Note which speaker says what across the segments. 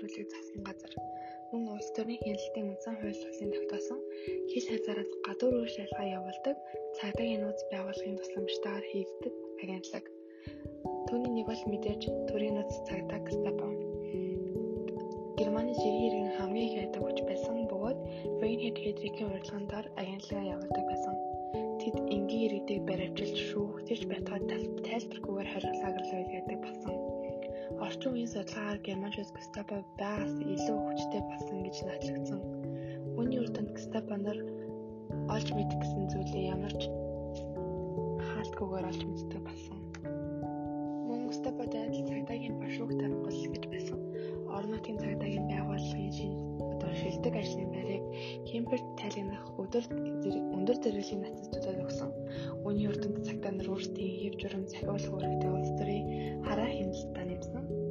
Speaker 1: хуулийг засгийн газар мөн улс төрийн хяналтын үндсэн хууль хурлын тогтоосон хил хязгаараас гадуур үйл ажиллагаа явуулдаг цагдаагийн нууц байгууллагын тусламжтайгаар хийгддэг агентлаг. Түүний нэг бол мэдээж төрийн нууц цагдаа Гестапо. Германы жирийн иргэн хамгийн их байдаг хүч байсан бөгөөд Рейнхед Хедрикийн урилган дор агентлагаа явуулдаг байсан. Тэд энгийн иргэдийг Орчин үеийн судалгаагаар Германчууд Гестапо байгаас илүү хүчтэй болсон гэж нотлогдсон. Үүний үр дүнд Гестапо нар олж мэдэх гэсэн зүйлээ ямар ч хаалтгүйгээр олж мэддэг болсон. Мөн Гестапод адил цагдаагийн башууг тавьгал гэж байсан. Орон нутгийн цагдаагийн байгууллагын шин одоо шилдэг ажлын байрыг Кемберт тайлгнах өдөр өндөр зэрэглэлийн нацистуудад өгсөн. Үүний үр дүнд цагдаа нар өөрсдийн хэв журам захиулах үүрэгтэй улс төрийн хараа хяналтаа нэмсэн.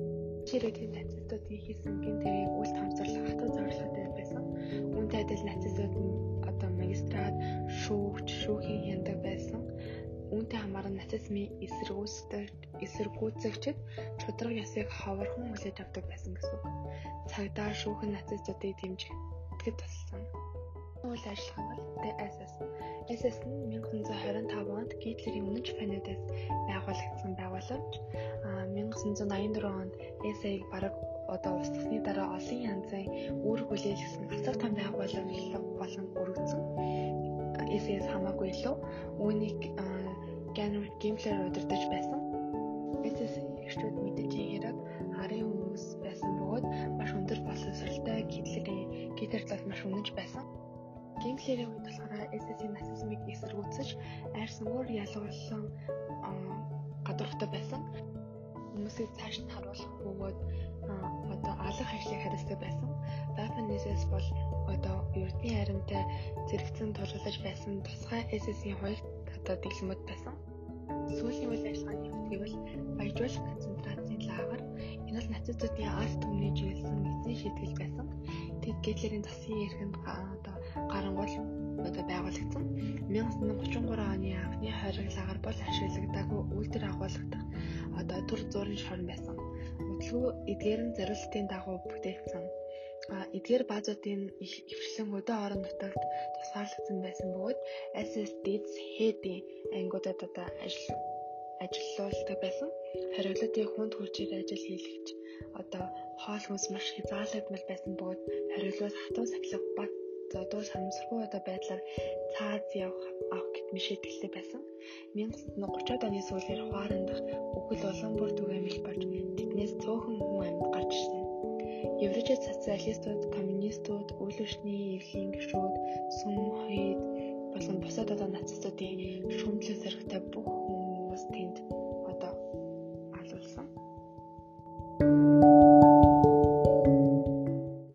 Speaker 1: Чирээдийн нацистуудын хийсэн гинтэйг үл хамсарлах хатуу зорилготой байсан. Үүнтэй адил нацистууд нь одоо магистрат, шүүгч, шүүхийн хяндаг байсан. Үүнтэй хамааран нацизмын эсэргүүцэгчд шудраг ясыг ховорхон хүлээж авдаг байсан гэсэн. Цагдаа шүүхэн нацистуудыг дэмжихэд туссан. Үйл ажиллагаа нь ДСС. СС нь 1925 онд Гитлерийн өмнөж Фанидас байгуулагдсан байгууламж 1984 онд СА-г бараг одоо устгасны дараа олон янзын үр хүлээлгэсэн асар том байгууламж болон өргөцсөн. СС хамаагүй илүү үүнийг Генри Гимплер удирдах байсан. СС эрхчүүд мэдээжийн хэрэг харын хүмүүс байсан бөгөөд маш өндөр боловсралтай Гитлерийн Гитлерт маш үнэнч байсан. Гимплерийн үед болохоор СС-ийн нацизмыг эсэргүүцэж айрсангаар ялгуулсан гадуурхтай байсан. Хүмүүсийг цааш нь харуулах бөгөөд одоо алах ажлыг хариуцдаг байсан. Waffen-SS бол одоо Ердийн харимтай зэрэгцэн тулгалж байсан тусгай СС-ийн хоёр одоо дэглэмүүд байсан. Сүүлийн үйл ажиллагааны хувьд гэвэл баяжуулах концентрацийн лагер энэ бол нацистуудын арт түмний жийлсэн эзэн шийтгэл байсан. Тэд Гитлерийн засгийн эрхэнд одоо. 1933 оны анхны хориглагаар бол ашиглагдаагүй үйлдвэр агуулгадах одоо төр зургийн шорон байсан. Удалгүй эдгээр нь зориултын дагуу бүтээгдсэн. А эдгээр баазуудын хөвчлэн өдөө орон нутагт тусгаарлагдсан байсан бөгөөд SSD-д хэд ангиудад одоо ажил ажиллуулдаг байсан. Хариултын хүнд хүчээр ажил хийлгэж одоо хоол хүнс маш хязгаарлагдмал байсан бөгөөд хариулуус хатуу сахилга бат одоо санамсаргүй одоо байдлаар цаад явах авах гэт мишэтгэлтэй байсан. 1930-ад оны сүүлээр Хуаран дахь бүхэл улаан бүр түгээмэл болж тэднээс цөөхөн хүн амьд гарч ирсэн. Еврейчүүд социалистууд, коммунистууд, үйл өчний эвлийн гишүүд, сүм, хойд болон бусад одоо нацистуудын шүүмжлэл зэрэгтэй бүх хүмүүс тэнд